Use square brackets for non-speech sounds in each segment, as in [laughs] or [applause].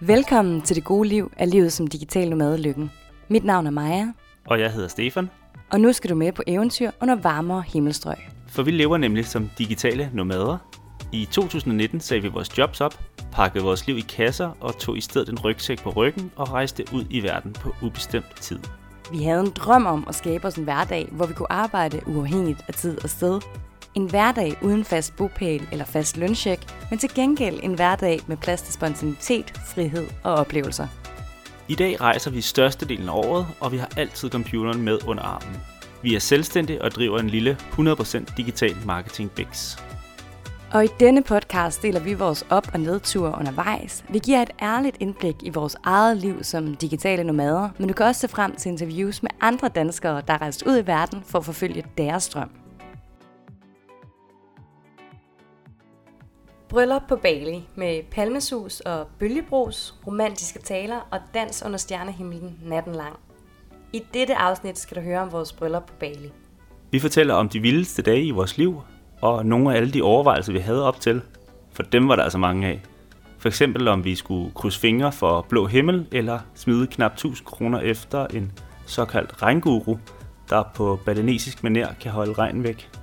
Velkommen til det gode liv af livet som digital nomade Lykken. Mit navn er Maja, Og jeg hedder Stefan, og nu skal du med på eventyr under varmere himmelstrøg. for vi lever nemlig som digitale nomader. I 2019 sagde vi vores jobs op, pakkede vores liv i kasser og tog i stedet en rygsæk på ryggen og rejste ud i verden på ubestemt tid. Vi havde en drøm om at skabe os en hverdag, hvor vi kunne arbejde uafhængigt af tid og sted. En hverdag uden fast bopæl eller fast løncheck, men til gengæld en hverdag med plads til spontanitet, frihed og oplevelser. I dag rejser vi størstedelen af året, og vi har altid computeren med under armen. Vi er selvstændige og driver en lille 100% digital marketing bix. Og i denne podcast deler vi vores op- og nedture undervejs. Vi giver et ærligt indblik i vores eget liv som digitale nomader, men du kan også se frem til interviews med andre danskere, der er rejst ud i verden for at forfølge deres drøm. Bryllup på Bali med palmesus og bølgebrus, romantiske taler og dans under stjernehimlen natten lang. I dette afsnit skal du høre om vores bryllup på Bali. Vi fortæller om de vildeste dage i vores liv, og nogle af alle de overvejelser, vi havde op til. For dem var der altså mange af. For eksempel om vi skulle krydse fingre for blå himmel, eller smide knap 1000 kroner efter en såkaldt regnguru, der på balinesisk maner kan holde regn væk.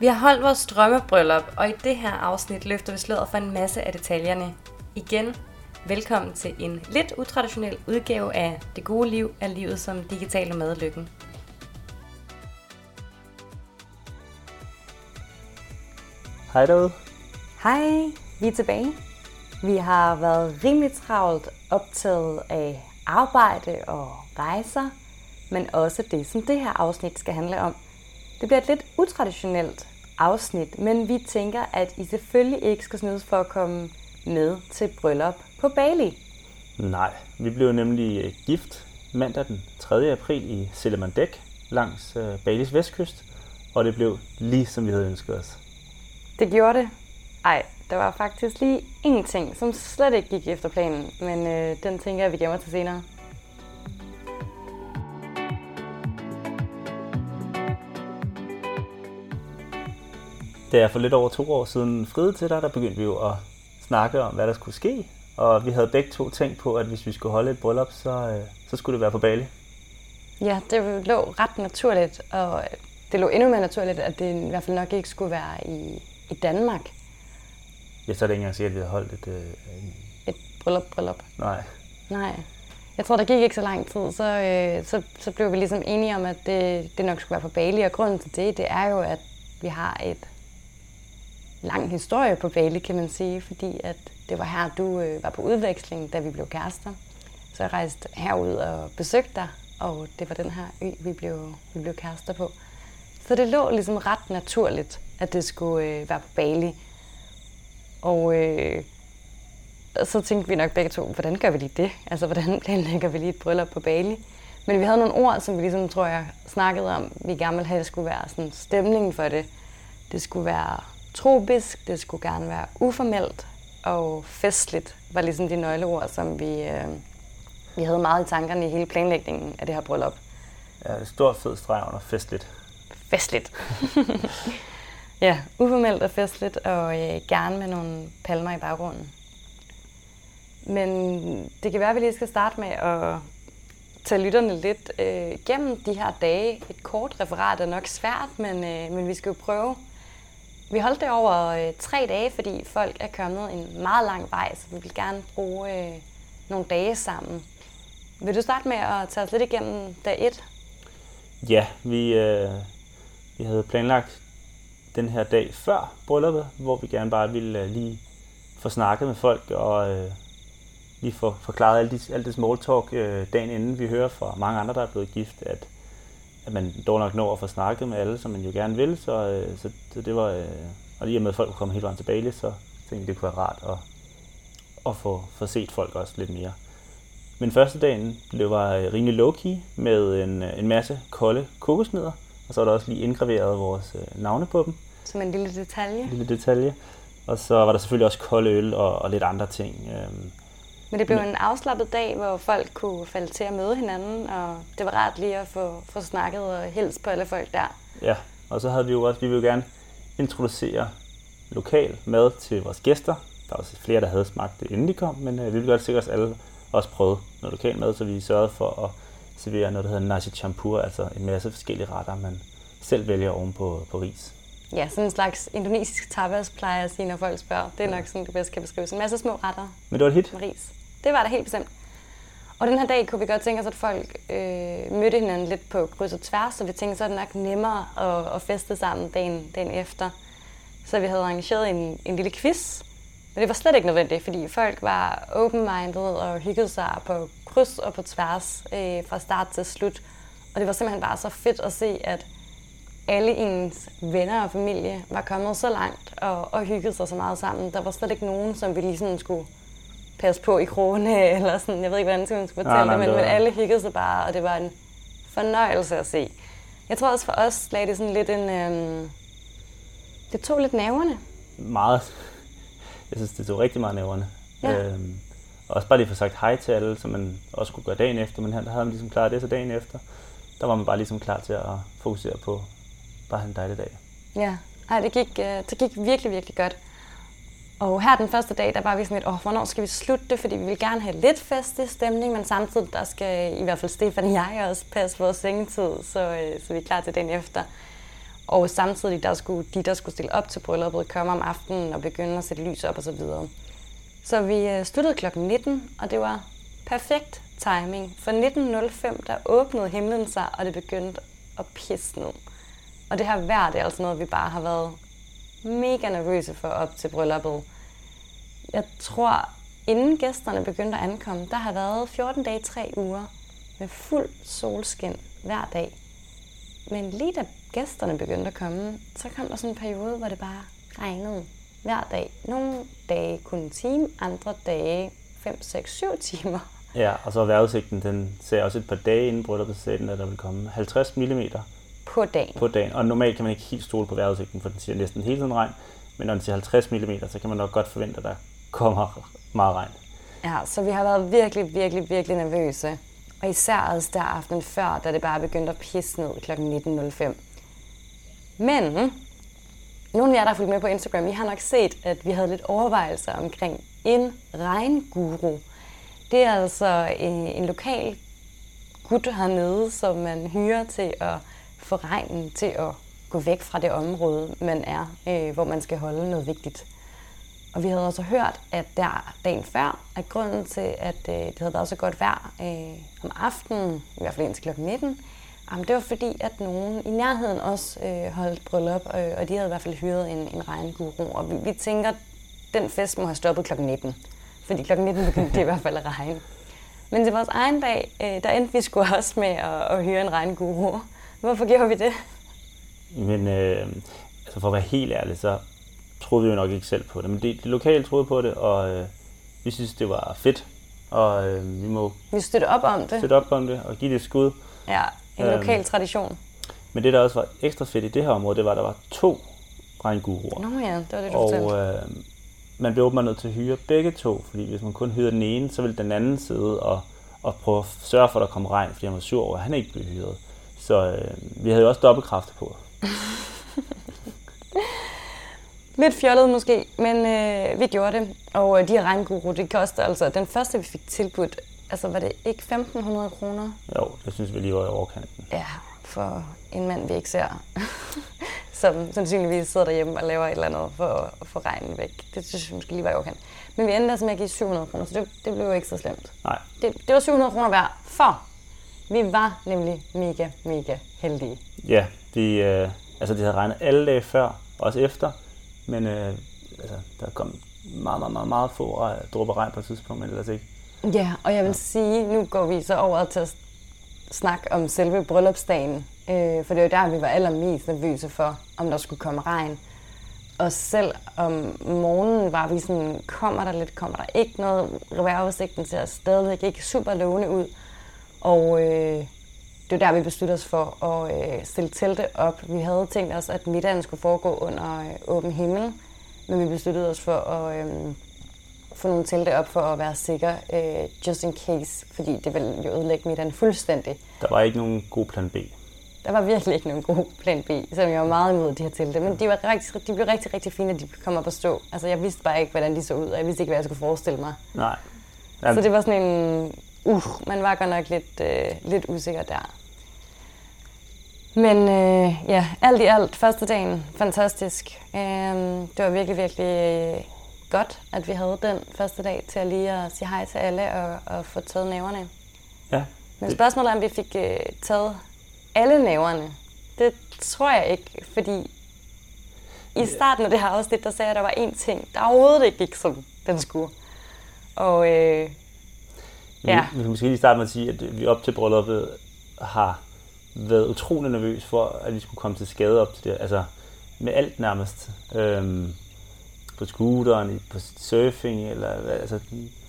Vi har holdt vores drømmebryllup, og i det her afsnit løfter vi sløret for en masse af detaljerne. Igen, velkommen til en lidt utraditionel udgave af Det gode liv af livet som digital madlykken. Hej derude. Hej, vi er tilbage. Vi har været rimelig travlt optaget af arbejde og rejser, men også det, som det her afsnit skal handle om. Det bliver et lidt utraditionelt afsnit, men vi tænker, at I selvfølgelig ikke skal snydes for at komme med til bryllup på Bali. Nej, vi blev nemlig øh, gift mandag den 3. april i Selemandek langs øh, Balis vestkyst, og det blev lige som vi havde ønsket os. Det gjorde det. Ej, der var faktisk lige en ting, som slet ikke gik efter planen, men øh, den tænker jeg, vi gemmer til senere. Da jeg for lidt over to år siden friede til dig, der begyndte vi jo at snakke om, hvad der skulle ske. Og vi havde begge to tænkt på, at hvis vi skulle holde et bryllup, så, øh, så skulle det være på Bali. Ja, det lå ret naturligt, og det lå endnu mere naturligt, at det i hvert fald nok ikke skulle være i, i Danmark. Jeg så er det ikke engang sikkert, at vi havde holdt et... Øh, en- Et bryllup, bryllup. nej, Nej. Jeg tror, der gik ikke så lang tid, så, øh, så, så blev vi ligesom enige om, at det, det nok skulle være på Bali. Og grunden til det, det er jo, at vi har et lang historie på Bali, kan man sige. Fordi at det var her, du øh, var på udveksling, da vi blev kærester. Så jeg rejste herud og besøgte dig, og det var den her ø, vi blev, vi blev kærester på. Så det lå ligesom ret naturligt, at det skulle øh, være på Bali. Og øh, så tænkte vi nok begge to, hvordan gør vi lige det? Altså, hvordan [laughs] planlægger vi lige et bryllup på Bali? Men vi havde nogle ord, som vi ligesom, tror jeg, snakkede om. Vi gerne ville have, at det skulle være sådan stemningen for det. Det skulle være tropisk, det skulle gerne være uformelt og festligt, var ligesom de nøgleord, som vi, øh, vi havde meget i tankerne i hele planlægningen af det her bryllup. ja, det er stort fed streg under festligt. Festligt. [laughs] ja, uformelt og festligt, og øh, gerne med nogle palmer i baggrunden. Men det kan være, at vi lige skal starte med at tage lytterne lidt øh, gennem de her dage. Et kort referat er nok svært, men, øh, men vi skal jo prøve. Vi holdt det over øh, tre dage, fordi folk er kommet en meget lang vej, så vi vil gerne bruge øh, nogle dage sammen. Vil du starte med at tage os lidt igennem dag 1? Ja, vi, øh, vi havde planlagt den her dag før brylluppet, hvor vi gerne bare ville øh, lige få snakket med folk og øh, lige få forklaret alt, det, alt det small talk øh, dagen inden. Vi hører fra mange andre, der er blevet gift, at, at man dog nok når at få snakket med alle, som man jo gerne vil. Så, øh, så, så det var, øh, og og med at folk kom helt vejen til Bali, så tænkte jeg, det kunne være rart at, at få, få set folk også lidt mere. Men første dagen blev var øh, rimelig low-key med en, øh, en masse kolde kokosnødder, og så var der også lige indgraveret vores øh, navne på dem, Som en lille detalje. en lille detalje. Og så var der selvfølgelig også kolde øl og, og lidt andre ting. Øhm, Men det blev en afslappet dag, hvor folk kunne falde til at møde hinanden, og det var rart lige at få, få snakket og hils på alle folk der. Ja, og så havde vi jo også, vi ville jo gerne introducere lokal mad til vores gæster, der var også flere, der havde smagt det, inden de kom, men øh, vi ville godt sikre os alle også prøve noget lokal mad, så vi sørgede for at servere noget, der hedder nasi champur, altså en masse forskellige retter, man selv vælger oven på, på ris. Ja, sådan en slags indonesisk tapas, plejer jeg at sige, når folk spørger. Det er nok sådan, det bedst kan beskrives. En masse små retter Men det var et hit. med ris. Det var der helt bestemt. Og den her dag kunne vi godt tænke os, at folk øh, mødte hinanden lidt på kryds og tværs, så vi tænkte, så er det nok nemmere at, at feste sammen dagen, dagen efter. Så vi havde arrangeret en, en lille quiz, men det var slet ikke nødvendigt, fordi folk var open-minded og hyggede sig på kryds og på tværs øh, fra start til slut. Og det var simpelthen bare så fedt at se, at alle ens venner og familie var kommet så langt og, og hyggede sig så meget sammen. Der var slet ikke nogen, som vi lige sådan skulle passe på i krone, [laughs] eller sådan, jeg ved ikke, hvordan jeg skulle fortælle nej, det, men, det var- men alle hyggede sig bare, og det var en fornøjelse at se. Jeg tror også for os lagde det sådan lidt en... Øhm, det tog lidt nerverne. Meget. Jeg synes, det tog rigtig meget næverne. Ja. Øhm, og også bare lige få sagt hej til alle, som man også kunne gøre dagen efter, men her der havde man ligesom klaret det, så dagen efter, der var man bare ligesom klar til at fokusere på bare en dejlig dag. Ja, Ej, det, gik, øh, det gik virkelig, virkelig godt. Og her den første dag, der var vi sådan lidt, åh, hvornår skal vi slutte det? Fordi vi vil gerne have lidt festlig stemning, men samtidig, der skal i hvert fald Stefan og jeg også passe vores sengetid, så, øh, så vi er klar til den efter. Og samtidig, der skulle, de, der skulle stille op til brylluppet, komme om aftenen og begynde at sætte lys op og så videre. Så vi øh, sluttede kl. 19, og det var perfekt timing. For 19.05, der åbnede himlen sig, og det begyndte at pisse ned. Og det her vejr, det er altså noget, vi bare har været mega nervøse for op til brylluppet. Jeg tror, inden gæsterne begyndte at ankomme, der har været 14 dage, 3 uger med fuld solskin hver dag. Men lige da gæsterne begyndte at komme, så kom der sådan en periode, hvor det bare regnede hver dag. Nogle dage kun en time, andre dage 5, 6, 7 timer. Ja, og så vejrudsigten, den ser også et par dage inden brylluppet, sagde den, at der vil komme 50 mm på dagen. på dagen. Og normalt kan man ikke helt stole på vejrudsigten, for den siger næsten hele tiden regn. Men når den siger 50 mm, så kan man nok godt forvente, at der kommer meget regn. Ja, så vi har været virkelig, virkelig, virkelig nervøse. Og især også der aften før, da det bare begyndte at pisse ned kl. 19.05. Men nogle af jer, der har fulgt med på Instagram, I har nok set, at vi havde lidt overvejelser omkring en regnguru. Det er altså en, en lokal gut hernede, som man hyrer til at få regnen til at gå væk fra det område, man er, øh, hvor man skal holde noget vigtigt. Og vi havde også hørt, at der dagen før, at grunden til, at øh, det havde været så godt vejr øh, om aftenen, i hvert fald indtil kl. 19, jamen, det var fordi, at nogen i nærheden også øh, holdt bryllup, øh, og de havde i hvert fald hyret en, en regnguru. Og vi, vi tænker, den fest må have stoppet kl. 19, fordi kl. 19 begyndte det i hvert fald at regne. Men til vores egen dag, øh, der endte vi sgu også med at, at hyre en regnguru. Hvorfor gjorde vi det? Men øh, altså for at være helt ærlig, så troede vi jo nok ikke selv på det. Men det, det lokale troede på det, og øh, vi synes, det var fedt. Og øh, vi må Vi støtte op om det. støtte op om det og give det et skud. Ja, en Øhm. lokal tradition. Men det, der også var ekstra fedt i det her område, det var, at der var to regnguruer. Nå ja, det var det, du fortalte. Og øh, man blev åbenbart nødt til at hyre begge to, fordi hvis man kun hyrede den ene, så ville den anden sidde og, og prøve at sørge for, at der kom regn, fordi han var sur over, at han ikke blev hyret. Så øh, vi havde jo også dobbeltkræfter på. [laughs] Lidt fjollet måske, men øh, vi gjorde det. Og øh, de her regnguru, det koster altså, den første vi fik tilbudt, altså var det ikke 1.500 kroner? Jo, det synes vi lige var i overkanten. Ja, for en mand, vi ikke ser, [laughs] som sandsynligvis sidder derhjemme og laver et eller andet for at få regnen væk. Det synes jeg måske lige var i overkant. Men vi endte altså med at give 700 kroner, så det, det blev jo ikke så slemt. Nej, Det, det var 700 kroner værd, for vi var nemlig mega, mega heldige. ja, de, øh, altså de havde regnet alle dage før, også efter, men øh, altså, der kom meget, meget, meget, meget få dråber regn på et tidspunkt, men ellers ikke. Ja, og jeg vil sige, nu går vi så over til at snakke om selve bryllupsdagen. Øh, for det var der, vi var allermest nervøse for, om der skulle komme regn. Og selv om morgenen var vi sådan, kommer der lidt, kommer der ikke noget. Vejrudsigten ser stadigvæk ikke super lovende ud. Og øh, det var der, vi besluttede os for at øh, stille telte op. Vi havde tænkt os, at middagen skulle foregå under øh, åben himmel. Men vi besluttede os for at øh, få nogle telte op for at være sikker, øh, just in case, fordi det ville jo ødelægge middagen fuldstændig. Der var ikke nogen god plan B. der var virkelig ikke nogen god plan B, selvom jeg var meget imod de her telte. Men de, var rigtig, de blev rigtig, rigtig fine, at de kom op at stå. Altså, jeg vidste bare ikke, hvordan de så ud, og jeg vidste ikke, hvad jeg skulle forestille mig. Nej. Jamen. Så det var sådan en... Uh, man var godt nok lidt, øh, lidt usikker der. Men øh, ja, alt i alt, første dagen, fantastisk. Øh, det var virkelig, virkelig øh, godt, at vi havde den første dag til at lige at sige hej til alle og, og få taget næverne. Ja. Men spørgsmålet er, om vi fik øh, taget alle næverne. Det tror jeg ikke, fordi i starten af det her afsnit, der sagde jeg, at der var én ting, der overhovedet ikke gik, som den skulle. Og øh, ja. Vi, vi kan måske lige starte med at sige, at vi op til brylluppet har været utrolig nervøs for, at vi skulle komme til skade op til det. Altså med alt nærmest. Øhm, på scooteren, på surfing, eller altså...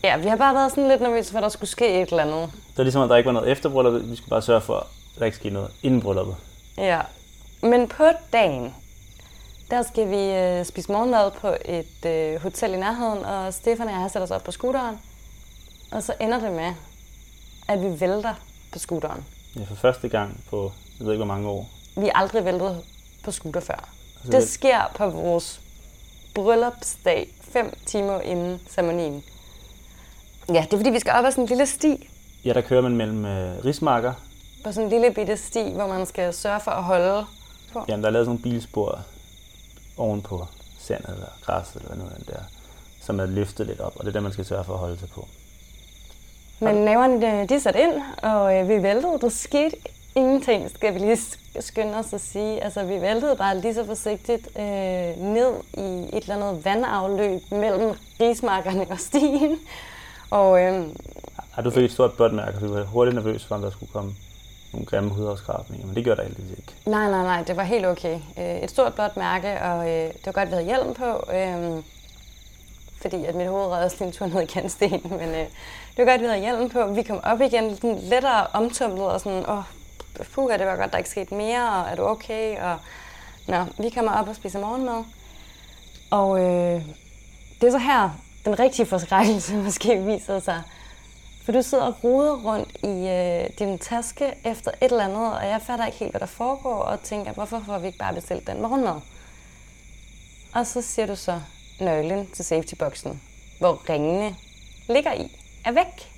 Ja, vi har bare været sådan lidt nervøse for, at der skulle ske et eller andet. Det var ligesom, at der ikke var noget efter brylluppet. Vi skulle bare sørge for, at der ikke sker noget inden brylluppet. Ja, men på dagen, der skal vi øh, spise morgenmad på et øh, hotel i nærheden, og Stefan og jeg har sat os op på scooteren. Og så ender det med, at vi vælter på scooteren. Ja, for første gang på, jeg ved ikke hvor mange år. Vi er aldrig væltet på scooter før. Altså, det sker på vores bryllupsdag, fem timer inden ceremonien. Ja, det er fordi, vi skal op ad sådan en lille sti. Ja, der kører man mellem øh, rismarker. På sådan en lille bitte sti, hvor man skal sørge for at holde på. Jamen, der er lavet sådan nogle bilspor ovenpå sand eller græs eller hvad nu end der, som er løftet lidt op, og det er det, man skal sørge for at holde sig på. Men næverne, de satte ind, og øh, vi væltede. Der skete ingenting, skal vi lige skynde os at sige. Altså, vi væltede bare lige så forsigtigt øh, ned i et eller andet vandafløb mellem rismarkerne og stien. Og, øh, har du fik et stort botmærke, og du var hurtigt nervøs for, om der skulle komme nogle grimme hudafskrabninger, men det gør der heldigvis ikke. Nej, nej, nej, det var helt okay. Øh, et stort blåt mærke, og øh, det var godt, at vi havde hjelm på, øh, fordi at mit hoved redder sådan en tur ned i kantstenen. [laughs] men øh, det var godt, at vi havde hjelm på. Vi kom op igen lidt lettere omtumlet og sådan, åh, puha, det var godt, der ikke skete mere, og er du okay? Og, nå, vi kommer op og spiser morgenmad. Og øh, det er så her, den rigtige forskrækkelse [laughs] måske viser sig. For du sidder og roder rundt i øh, din taske efter et eller andet, og jeg fatter ikke helt, hvad der foregår, og tænker, hvorfor får vi ikke bare bestilt den morgenmad? Og så siger du så nøglen til safetyboxen, hvor ringene ligger i, er væk.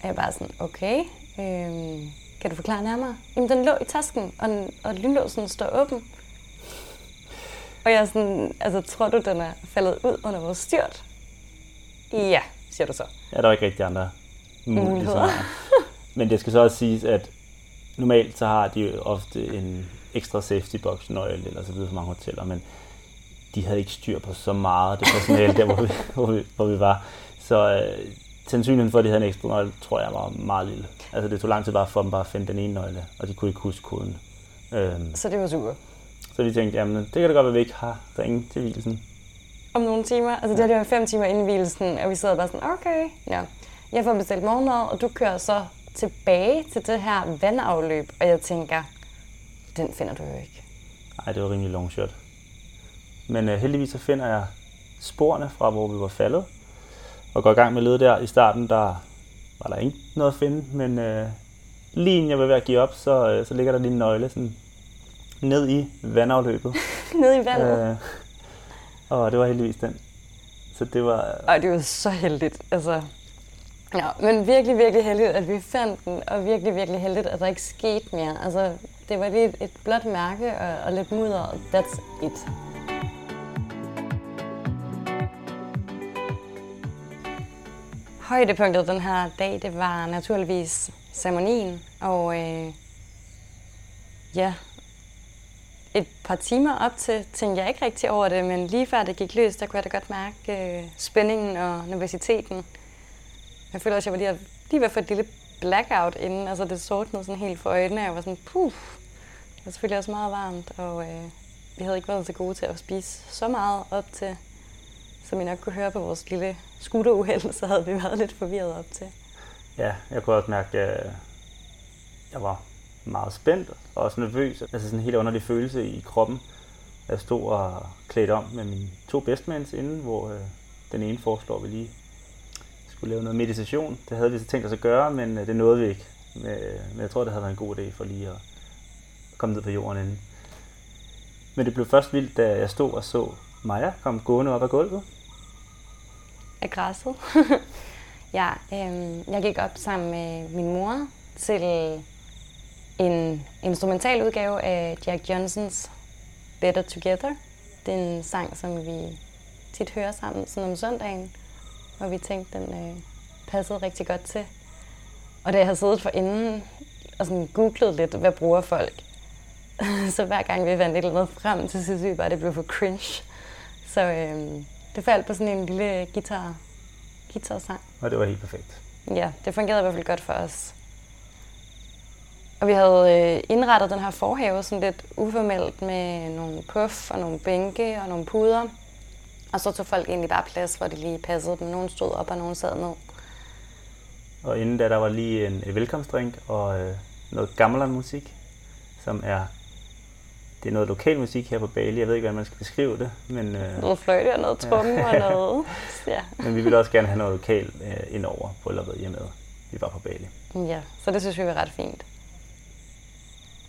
Og jeg er bare sådan, okay, øh, kan du forklare nærmere? Jamen, den lå i tasken, og, og lynlåsen står åben. Og jeg er sådan, altså, tror du, den er faldet ud under vores styrt? Ja, siger du så. Ja, der var ikke rigtig andre muligheder. [laughs] Men det skal så også siges, at normalt så har de jo ofte en ekstra safety box nøgle eller så videre for mange hoteller, men de havde ikke styr på så meget det personale der, hvor vi, hvor vi, hvor vi var. Så øh, sandsynligheden for, at de havde en ekstra nøgle, tror jeg var meget lille. Altså det tog lang tid bare for dem bare at finde den ene nøgle, og de kunne ikke huske koden. Øhm, så det var super. Så vi tænkte, jamen det kan da godt være, at vi ikke har ringet til hvilesen. Om nogle timer? Altså det har det fem timer inden hvilesen, og vi sidder bare sådan, okay, ja. Jeg får bestilt morgenmad, og du kører så tilbage til det her vandafløb, og jeg tænker, den finder du jo ikke. Nej, det var rimelig long shot. Men uh, heldigvis så finder jeg sporene fra, hvor vi var faldet, og går i gang med lede der. I starten, der var der ikke noget at finde, men uh, lige inden jeg var ved at give op, så, uh, så ligger der lige en nøgle sådan ned i vandafløbet. [laughs] ned i vandet? Uh, og det var heldigvis den. Så det var... Ej, det var så heldigt. Altså, ja, men virkelig, virkelig heldigt, at vi fandt den, og virkelig, virkelig heldigt, at der ikke skete mere. Altså, det var lige et, et blåt mærke og, og lidt mudder. That's it. Højdepunktet den her dag, det var naturligvis ceremonien, og øh, ja, et par timer op til tænkte jeg ikke rigtig over det, men lige før det gik løs, der kunne jeg da godt mærke øh, spændingen og nervøsiteten. Jeg føler også, at jeg var lige, lige ved at få et lille blackout inden, altså det sortnede sådan helt for øjnene, og jeg var sådan, puff. Det var selvfølgelig også meget varmt, og øh, vi havde ikke været så gode til at spise så meget op til, som I nok kunne høre på vores lille scooteruheld, [laughs] så havde vi været lidt forvirret op til. Ja, jeg kunne også mærke, at øh, jeg var meget spændt og også nervøs. Altså sådan en helt underlig følelse i kroppen. Jeg stod og klædt om med mine to bestmænds inden, hvor øh, den ene foreslår, at vi lige skulle lave noget meditation. Det havde vi så tænkt os at gøre, men øh, det nåede vi ikke. Men, øh, men jeg tror, det havde været en god idé for lige at komme ned på jorden inden. Men det blev først vildt, da jeg stod og så Maja komme gående op ad gulvet. Af græsset. [laughs] ja, øh, jeg gik op sammen med min mor til en instrumental udgave af Jack Johnsons Better Together. Det er en sang, som vi tit hører sammen sådan om søndagen, og vi tænkte, den øh, passede rigtig godt til. Og da jeg havde siddet for inden og sådan googlet lidt, hvad bruger folk, [laughs] så hver gang vi vandt et eller andet frem, så synes vi bare, det blev for cringe. Så øh, det faldt på sådan en lille guitar, guitar-sang. Og det var helt perfekt. Ja, det fungerede i hvert fald godt for os. Og vi havde øh, indrettet den her forhave sådan lidt uformelt med nogle puff og nogle bænke og nogle puder. Og så tog folk egentlig bare plads, hvor det lige passede dem. Nogen stod op, og nogen sad ned. Og inden da, der var lige en, en velkomstdrink og øh, noget gammel musik, som er det er noget lokal musik her på Bali. Jeg ved ikke, hvordan man skal beskrive det. Men, øh, noget fløjte og noget tromme ja. og noget. Ja. men vi ville også gerne have noget lokal øh, indover på eller hjemme. Vi var på Bali. Ja, så det synes vi var ret fint.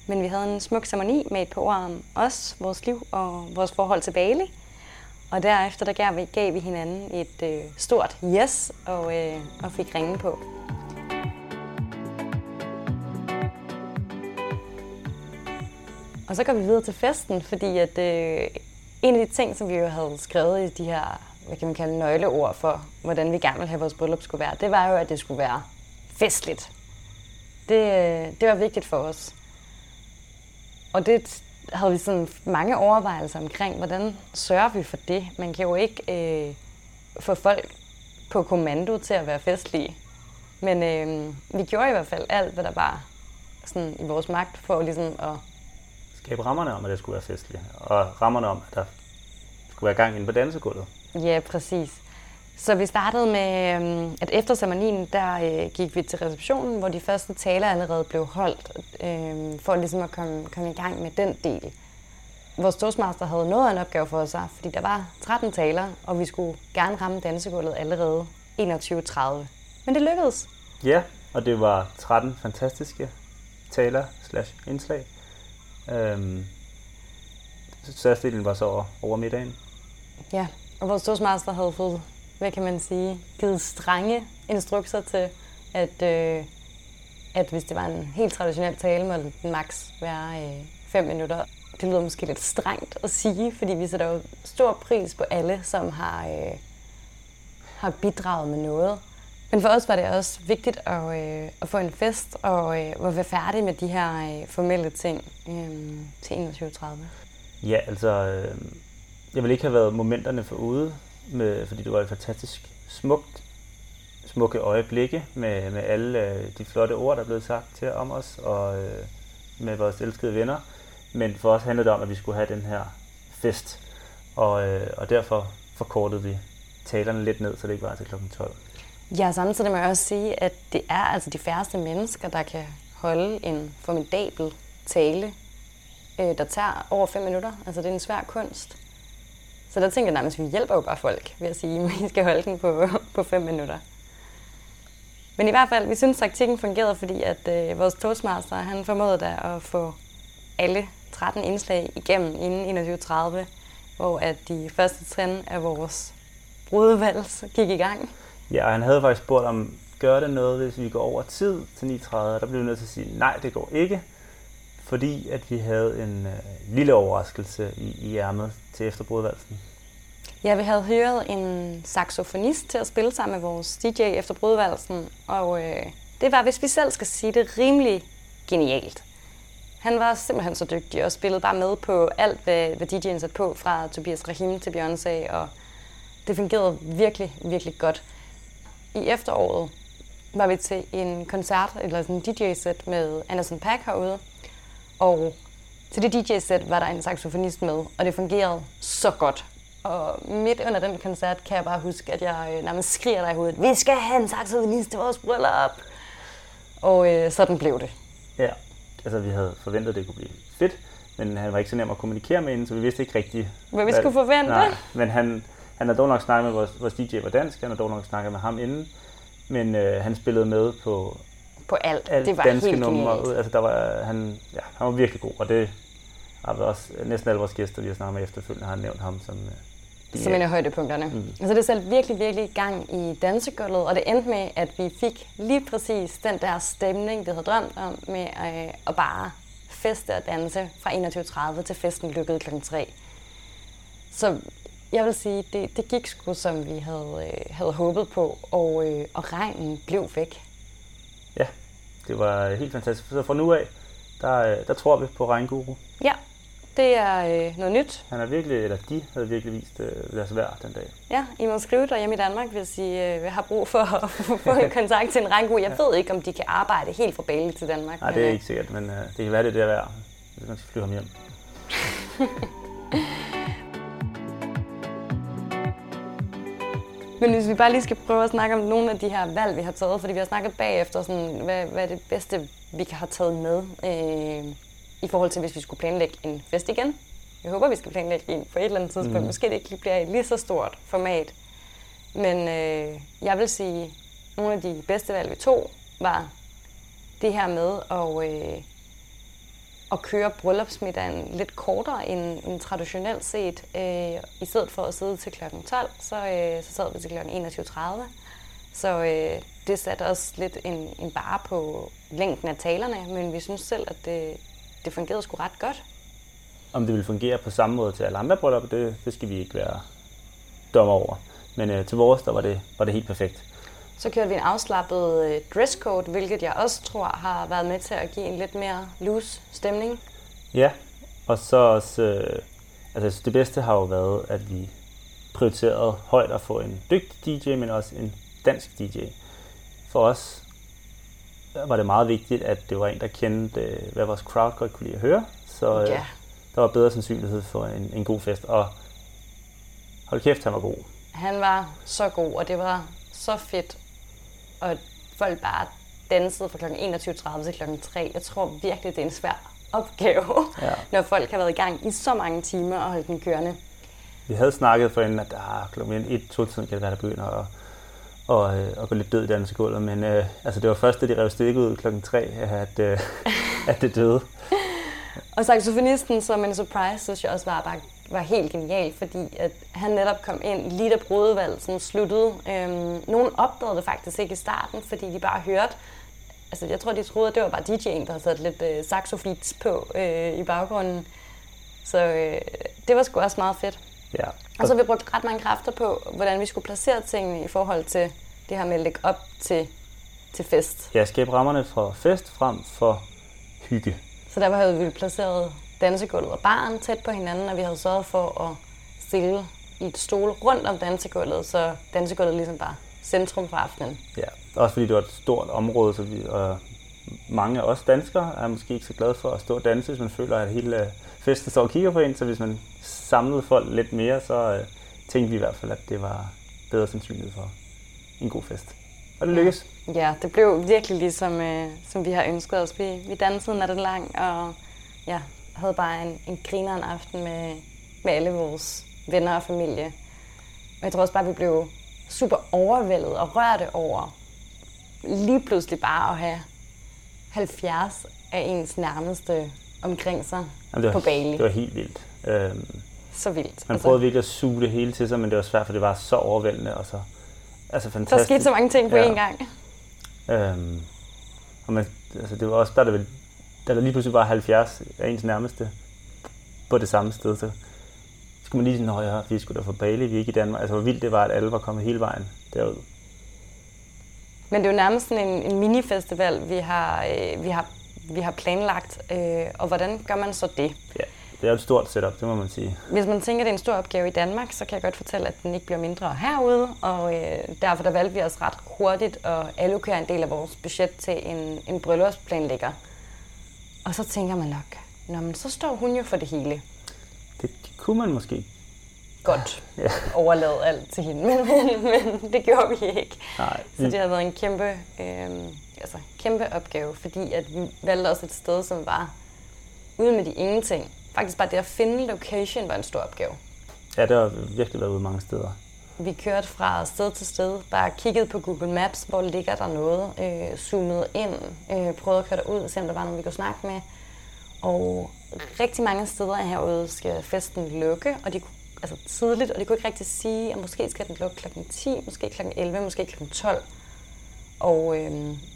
Men vi havde en smuk ceremoni med et par ord om os, vores liv og vores forhold til Bali. Og derefter der gav vi, gav vi hinanden et øh, stort yes og, øh, og fik ringen på. Og så går vi videre til festen, fordi at øh, en af de ting, som vi jo havde skrevet i de her, hvad kan man kalde, nøgleord for, hvordan vi gerne ville have vores bryllup skulle være, det var jo, at det skulle være festligt. Det, øh, det var vigtigt for os. Og det havde vi sådan mange overvejelser omkring, hvordan sørger vi for det? Man kan jo ikke øh, få folk på kommando til at være festlige. Men øh, vi gjorde i hvert fald alt, hvad der var sådan, i vores magt for ligesom at... Skabe rammerne om, at det skulle være festligt, og rammerne om, at der skulle være gang inde på dansegulvet. Ja, præcis. Så vi startede med, øhm, at efter ceremonien, der øh, gik vi til receptionen, hvor de første taler allerede blev holdt, øh, for ligesom at komme, komme i gang med den del. Vores toastmaster havde noget af en opgave for sig, fordi der var 13 taler, og vi skulle gerne ramme dansegulvet allerede 21.30. Men det lykkedes. Ja, og det var 13 fantastiske taler slash indslag. Øhm, størstedelen var så over, over middagen. Ja, og vores toastmaster havde fået hvad kan man sige, givet strenge instrukser til, at, øh, at hvis det var en helt traditionel tale, måtte den maks være øh, fem minutter. Det lyder måske lidt strengt at sige, fordi vi sætter jo stor pris på alle, som har, øh, har bidraget med noget. Men for os var det også vigtigt at, øh, at få en fest og øh, at være færdig med de her øh, formelle ting øh, til 21.30. Ja, altså, øh, jeg vil ikke have været momenterne for ude, med, fordi det var et fantastisk smukt, smukke øjeblikke med, med alle øh, de flotte ord, der er blevet sagt til om os, og øh, med vores elskede venner. Men for os handlede det om, at vi skulle have den her fest, og, øh, og derfor forkortede vi talerne lidt ned, så det ikke var til kl. 12. Ja, samtidig må jeg også sige, at det er altså de færreste mennesker, der kan holde en formidabel tale, øh, der tager over fem minutter. Altså det er en svær kunst. Så der tænker jeg nærmest, at vi hjælper jo bare folk ved at sige, [laughs] at vi skal holde den på, på fem minutter. Men i hvert fald, vi synes, at taktikken fungerede, fordi at øh, vores toastmaster, han formåede da at få alle 13 indslag igennem inden 21.30, hvor at de første trin af vores brudevalg gik i gang. Ja, og han havde faktisk spurgt om, gør det noget, hvis vi går over tid til 9.30? Der blev vi nødt til at sige, nej, det går ikke, fordi at vi havde en øh, lille overraskelse i, i ærmet til efterbrudvalsen. Ja, vi havde hørt en saxofonist til at spille sammen med vores DJ efter brudvalsen, og øh, det var, hvis vi selv skal sige det, rimelig genialt. Han var simpelthen så dygtig og spillede bare med på alt, hvad, hvad DJ'en satte på, fra Tobias Rahim til Beyoncé, og det fungerede virkelig, virkelig godt. I efteråret var vi til en koncert, eller en DJ-sæt med Anderson Paak herude, og til det DJ-sæt var der en saxofonist med, og det fungerede så godt. Og midt under den koncert kan jeg bare huske, at jeg øh, nærmest skriger der i hovedet, vi skal have en saxofonist til vores bryllup! Og øh, sådan blev det. Ja, altså vi havde forventet, at det kunne blive fedt, men han var ikke så nem at kommunikere med inden, så vi vidste ikke rigtigt, hvad vi skulle forvente. Nej, men han, han har dog nok snakket med vores, vores DJ var dansk, han har dog nok snakket med ham inden, men øh, han spillede med på på alt. alt det var danske helt numre. genialt. ud. Altså, der var, han, ja, han var virkelig god, og det har også næsten alle vores gæster, vi har snakket med efterfølgende, har nævnt ham som øh, som en af højdepunkterne. Mm. Altså det satte virkelig, virkelig gang i dansegulvet, og det endte med, at vi fik lige præcis den der stemning, vi havde drømt om, med øh, at bare feste og danse fra 21.30 til festen lukkede kl. 3. Så jeg vil sige, det, det gik sgu, som vi havde, øh, havde håbet på, og, øh, og regnen blev væk. Ja, det var helt fantastisk. Så fra nu af, der, øh, der tror vi på Regnguru. Ja, det er øh, noget nyt. Han er virkelig, eller de havde virkelig vist øh, deres værd den dag. Ja, I må skrive der hjemme i Danmark, hvis I øh, har brug for at [laughs] få en kontakt til en regnbue. Jeg ved ikke, om de kan arbejde helt fra Bali til Danmark. Nej, det er øh, ikke sikkert, men øh, det kan være, det er det er værd, hvis man skal flyve ham hjem. [laughs] Men hvis vi bare lige skal prøve at snakke om nogle af de her valg, vi har taget, fordi vi har snakket bagefter, sådan, hvad, hvad er det bedste, vi kan have taget med øh, i forhold til, hvis vi skulle planlægge en fest igen. Jeg håber, vi skal planlægge en på et eller andet tidspunkt. Mm. Måske det ikke bliver et lige så stort format. Men øh, jeg vil sige, nogle af de bedste valg, vi tog, var det her med at, øh, at køre bryllupsmiddagen lidt kortere end, end traditionelt set. Øh, I stedet for at sidde til kl. 12, så, øh, så sad vi til kl. 21.30. Så øh, det satte også lidt en, en bare på længden af talerne, men vi synes selv, at det, det fungerede sgu ret godt. Om det vil fungere på samme måde til alle andre bryllupper, det, det skal vi ikke være dommer over. Men øh, til vores, der var det, var det helt perfekt. Så kørte vi en afslappet øh, dresscode, hvilket jeg også tror har været med til at give en lidt mere loose stemning. Ja, og så også, øh, altså det bedste har jo været, at vi prioriterede højt at få en dygtig DJ, men også en dansk DJ. For os var det meget vigtigt, at det var en, der kendte, øh, hvad vores crowd godt kunne lide at høre. Så øh, Ja. der var bedre sandsynlighed for en, en god fest. Og hold kæft, han var god. Han var så god, og det var så fedt. Og folk bare dansede fra kl. 21.30 til kl. 3. Jeg tror virkelig, det er en svær opgave, Ja. [laughs] når folk har været i gang i så mange timer og holdt den kørende. Vi havde snakket for inden, at der klokken 1 2 tiden kan det være, der begynder at, og, øh, at gå lidt død i dansegulvet. Men øh, altså, det var først, da de rev stikket ud klokken 3, at, øh, [laughs] at det døde. Og saxofonisten som en surprise, synes jeg også var, bare, var helt genial, fordi at han netop kom ind lige da brudevalsen sluttede. Øhm, nogen opdagede det faktisk ikke i starten, fordi de bare hørte, altså jeg tror, de troede, at det var bare DJ'en, der havde sat lidt øh, saxofits på øh, i baggrunden. Så øh, det var sgu også meget fedt. Ja. Og så har vi brugt ret mange kræfter på, hvordan vi skulle placere tingene i forhold til det her med at lægge op til, til fest. Ja, skabe rammerne for fest frem for hygge. Så der havde vi placeret dansegulvet og baren tæt på hinanden, og vi havde sørget for at stille i et stol rundt om dansegulvet, så dansegulvet ligesom bare centrum for aftenen. Ja. Også fordi det var et stort område, så vi, og mange af os danskere er måske ikke så glade for at stå og danse, hvis man føler, at hele øh, festen står og kigger på en. Så hvis man samlede folk lidt mere, så øh, tænkte vi i hvert fald, at det var bedre sandsynlighed for en god fest. Og det lykkedes. Ja, det blev virkelig ligesom, øh, som vi har ønsket os. Vi, vi dansede natten lang, og ja, havde bare en, en grineren aften med, med alle vores venner og familie. Og jeg tror også bare, at vi blev super overvældet og rørte over lige pludselig bare at have 70 af ens nærmeste omkring sig Jamen, det var, på Bali. Det var helt vildt. Øhm, Så vildt. man prøvede virkelig at suge det hele til sig, men det var svært, for det var så overvældende og så altså der fantastisk. skete så mange ting på Ja. én gang. Øhm, og man, altså det var også, der, der, vel, da der lige pludselig var 70 af ens nærmeste på det samme sted, så skulle man lige sige, at ja, vi skulle da fra Bali, vi er ikke i Danmark. Altså hvor vildt det var, at alle var kommet hele vejen derud. Men det er jo nærmest sådan en, en minifestival, vi har, øh, vi har, vi har planlagt. Øh, og hvordan gør man så det? Ja, det er jo et stort setup, det må man sige. Hvis man tænker, at det er en stor opgave i Danmark, så kan jeg godt fortælle, at den ikke bliver mindre herude. Og øh, derfor der valgte vi os ret hurtigt at allokere en del af vores budget til en, en bryllupsplanlægger. Og så tænker man nok, Nå, men så står hun jo for det hele. Det kunne man måske. Godt Ja. overlade alt til hende, men, men, men det gjorde vi ikke. Nej, Så det har været en kæmpe, øh, altså, kæmpe opgave, fordi at vi valgte også et sted, som var ude med de ingenting. Faktisk bare det at finde location var en stor opgave. ja, det har virkelig været ude mange steder vi kørte fra sted til sted, bare kiggede på Google Maps, hvor ligger der noget, øh, zoomede ind, øh, prøvede at køre ud, se om der var nogen, vi kunne snakke med. Og rigtig mange steder herude skal festen lukke, og de kunne, altså tidligt, og de kunne ikke rigtig sige, at måske skal den lukke kl. 10, måske kl. 11, måske kl. 12. Og øh,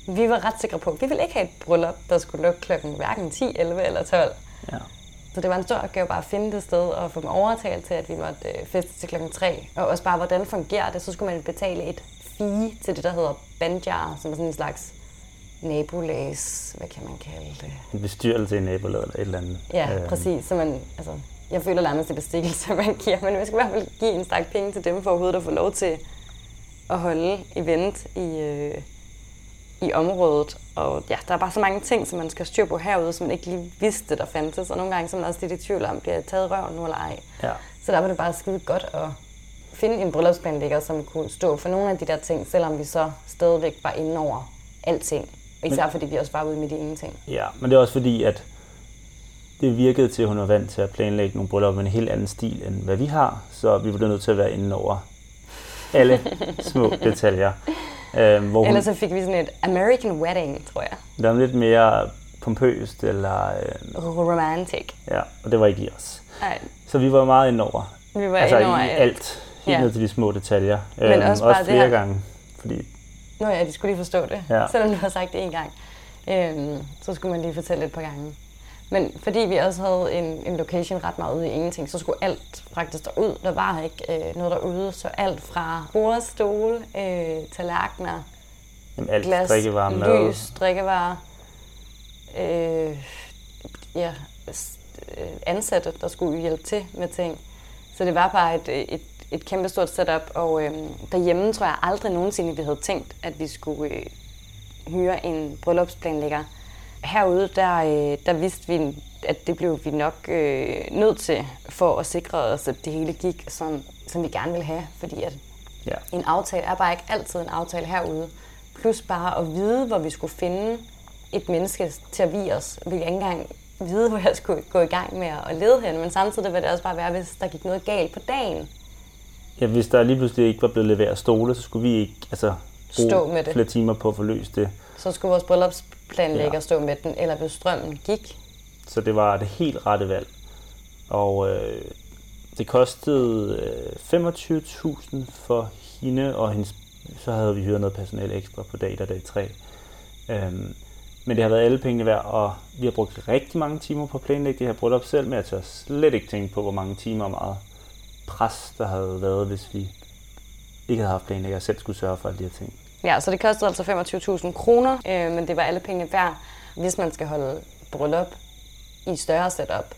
vi var ret sikre på, at vi ville ikke have et bryllup, der skulle lukke klokken hverken 10, 11 eller 12. Ja. Så det var en stor opgave bare at finde det sted og få dem overtalt til, at vi måtte øh, feste til klokken 3. Og også bare, hvordan fungerer det? Så skulle man betale et fee til det, der hedder bandjar, som er sådan en slags nabolags, hvad kan man kalde det? En bestyrelse i nabolaget eller et eller andet. Ja, øh. præcis. Så man, altså, jeg føler nærmest det bestikkelse, [laughs] man giver, men man skal i hvert fald give en stak penge til dem for overhovedet at få lov til at holde event i, øh, i området. Og ja, der er bare så mange ting, som man skal styre på herude, som man ikke lige vidste, der fandtes. Og nogle gange så er man også lidt i tvivl om, bliver jeg taget røven nu eller ej. Ja. Så der var det bare skide godt at finde en bryllupsplanlægger, som kunne stå for nogle af de der ting, selvom vi så stadigvæk var inde over alting. Og især men, fordi vi også var ude midt i ingenting. Ja, men det er også fordi, at det virkede til, at hun var vant til at planlægge nogle bryllupper med en helt anden stil, end hvad vi har. Så vi blev nødt til at være inde over alle [laughs] små detaljer. Øh, hvor hun, Ellers så fik vi sådan et American wedding, tror jeg. Det var lidt mere pompøst eller... Øh, Romantic. Ja, og det var ikke i os. Nej. Så vi var meget inde over. Vi var altså inde over i alt. alt. Helt ja. ned til de små detaljer. Men øhm, også, også flere det her... gange. Fordi... Nå ja, de skulle lige forstå det. Ja. Selvom du har sagt det en gang. Øhm, så skulle man lige fortælle et par gange. Men fordi vi også havde en, en location ret meget ude i ingenting, så skulle alt faktisk derud. Der var ikke øh, noget derude, så alt fra bordstole, øh, tallerkener, Jamen, alt glas, drikkevarer, lys, drikkevarer, øh, ja, øh, ansatte, der skulle hjælpe til med ting. Så det var bare et, et, et kæmpe stort setup, og øh, derhjemme tror jeg aldrig nogensinde, vi havde tænkt, at vi skulle øh, hyre en bryllupsplanlægger. Herude, der, øh, der vidste vi, at det blev vi nok øh, nødt til for at sikre os, at det hele gik, som, som vi gerne ville have. Fordi at ja. en aftale er bare ikke altid en aftale herude. Plus bare at vide, hvor vi skulle finde et menneske til at vide os. Vi ikke engang vide, hvor jeg skulle gå i gang med at lede hen, men samtidig vil det også bare være, hvis der gik noget galt på dagen. Ja, hvis der lige pludselig ikke var blevet leveret stole, så skulle vi ikke altså, bruge Stå med det. flere timer på at få løst det. Så skulle vores bryllupsplanlægger ja. stå med den, eller hvis strømmen gik. Så det var det helt rette valg. Og øh, det kostede øh, 25.000 for hende og hendes, så havde vi hyret noget personale ekstra på dag, der dag 3. Øhm, men det har været alle pengene værd, og vi har brugt rigtig mange timer på at planlægge det her bryllup selv, men jeg tør slet ikke tænke på, hvor mange timer og meget pres, der havde været, hvis vi ikke havde haft planlægger og selv skulle sørge for alle de her ting. Ja, så det kostede altså 25.000 kroner, øh, men det var alle pengene værd, hvis man skal holde bryllup i større setup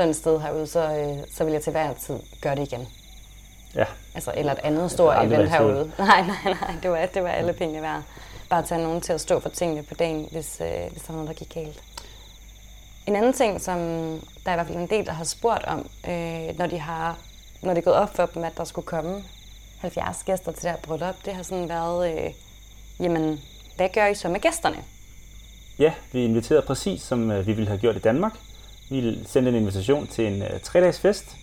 sådan et sted herude, så, øh, så vil jeg til hver tid gøre det igen. Ja. Altså, eller et andet stort event herude. [laughs] Nej, nej, nej, det var, det var alle pengene værd. Bare tage nogen til at stå for tingene på dagen, hvis, øh, hvis der var noget, der gik galt. En anden ting, som der er i hvert fald en del, der har spurgt om, øh, når, de har, når det er gået op for dem, at der skulle komme 70 gæster til det her bryllup, det har sådan været, øh, jamen, hvad gør I så med gæsterne? Ja, vi inviterede præcis, som øh, vi ville have gjort i Danmark. Vi sendte en invitation til en øh, tre-dages fest,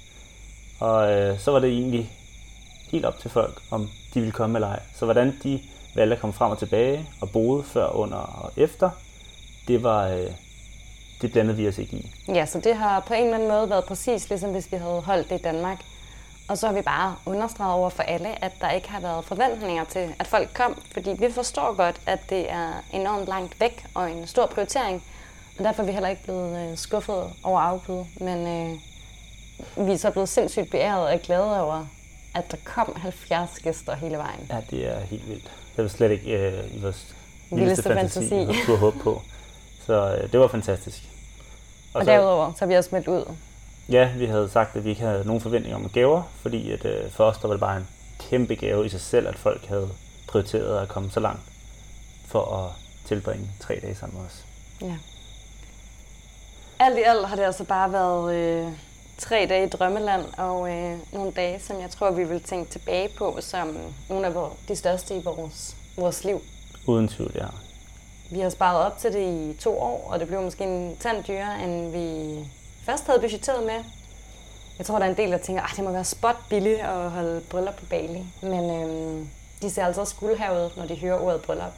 og øh, så var det egentlig helt op til folk, om de ville komme eller ej. Så hvordan de valgte at komme frem og tilbage og boede før, under og efter, det var øh, det blandede vi os ikke i. Ja, så det har på en eller anden måde været præcis ligesom hvis vi havde holdt det i Danmark. Og så har vi bare understreget over for alle, at der ikke har været forventninger til, at folk kom, fordi vi forstår godt, at det er enormt langt væk og en stor prioritering. Og derfor er vi heller ikke blevet øh, skuffet over afbud, men øh, vi er så blevet sindssygt beæret og glade over, at der kom 70 gæster hele vejen. Ja, det er helt vildt. Det var slet ikke øh, i vores vildeste fantasi, fantasi. vi kunne håbe på. Så øh, det var fantastisk. Og, og så, derudover så har vi også meldt ud. Ja, vi havde sagt, at vi ikke havde nogen forventninger om gaver, fordi at, øh, for os der var det bare en kæmpe gave i sig selv, at folk havde prioriteret at komme så langt for at tilbringe tre dage sammen med os. Ja. Alt i alt har det altså bare været øh, tre dage i drømmeland, og øh, nogle dage, som jeg tror, vi vil tænke tilbage på som nogle af de største i vores, vores liv. Uden tvivl, ja. Vi har sparet op til det i to år, og det blev måske en tand dyrere, end vi først havde budgetteret med. Jeg tror, der er en del, der tænker, at det må være spot billigt at holde bryllup på Bali. Men øhm, de ser altså guld herude, når de hører ordet bryllup.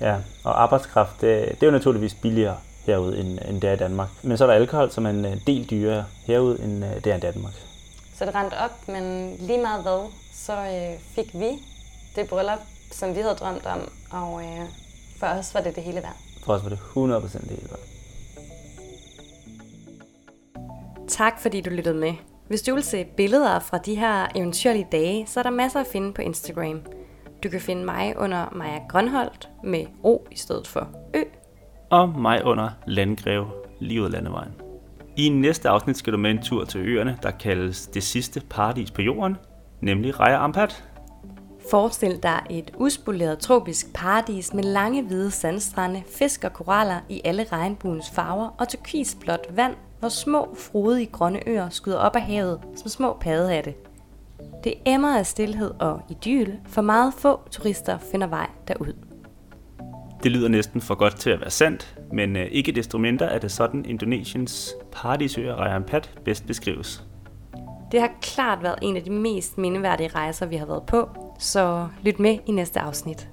Ja, og arbejdskraft, det, det er jo naturligvis billigere herude, end, end det er i Danmark. Men så er der alkohol, som er en øh, del dyrere herude, end øh, det er i Danmark. Så det rendte op, men lige meget hvad, så øh, fik vi det bryllup, som vi havde drømt om, og øh, for os var det det hele værd. For os var det 100% det hele værd. Tak fordi du lyttede med. Hvis du vil se billeder fra de her eventyrlige dage, så er der masser at finde på Instagram. Du kan finde mig under Maja Grønholdt med O i stedet for Ø. Og mig under Landgreve, lige ud landevejen. I næste afsnit skal du med en tur til øerne, der kaldes det sidste paradis på jorden, nemlig Raja Ampat. Forestil dig et uspoleret tropisk paradis med lange hvide sandstrande, fisk og koraller i alle regnbuens farver og turkisblåt vand, hvor små frodige grønne øer skyder op af havet som små paddehatte. Det emmer af stillhed og idyl, for meget få turister finder vej derud. Det lyder næsten for godt til at være sandt, men øh, ikke desto mindre er det sådan Indonesiens paradisøer Raja Ampat bedst beskrives. Det har klart været en af de mest mindeværdige rejser, vi har været på, så lyt med i næste afsnit.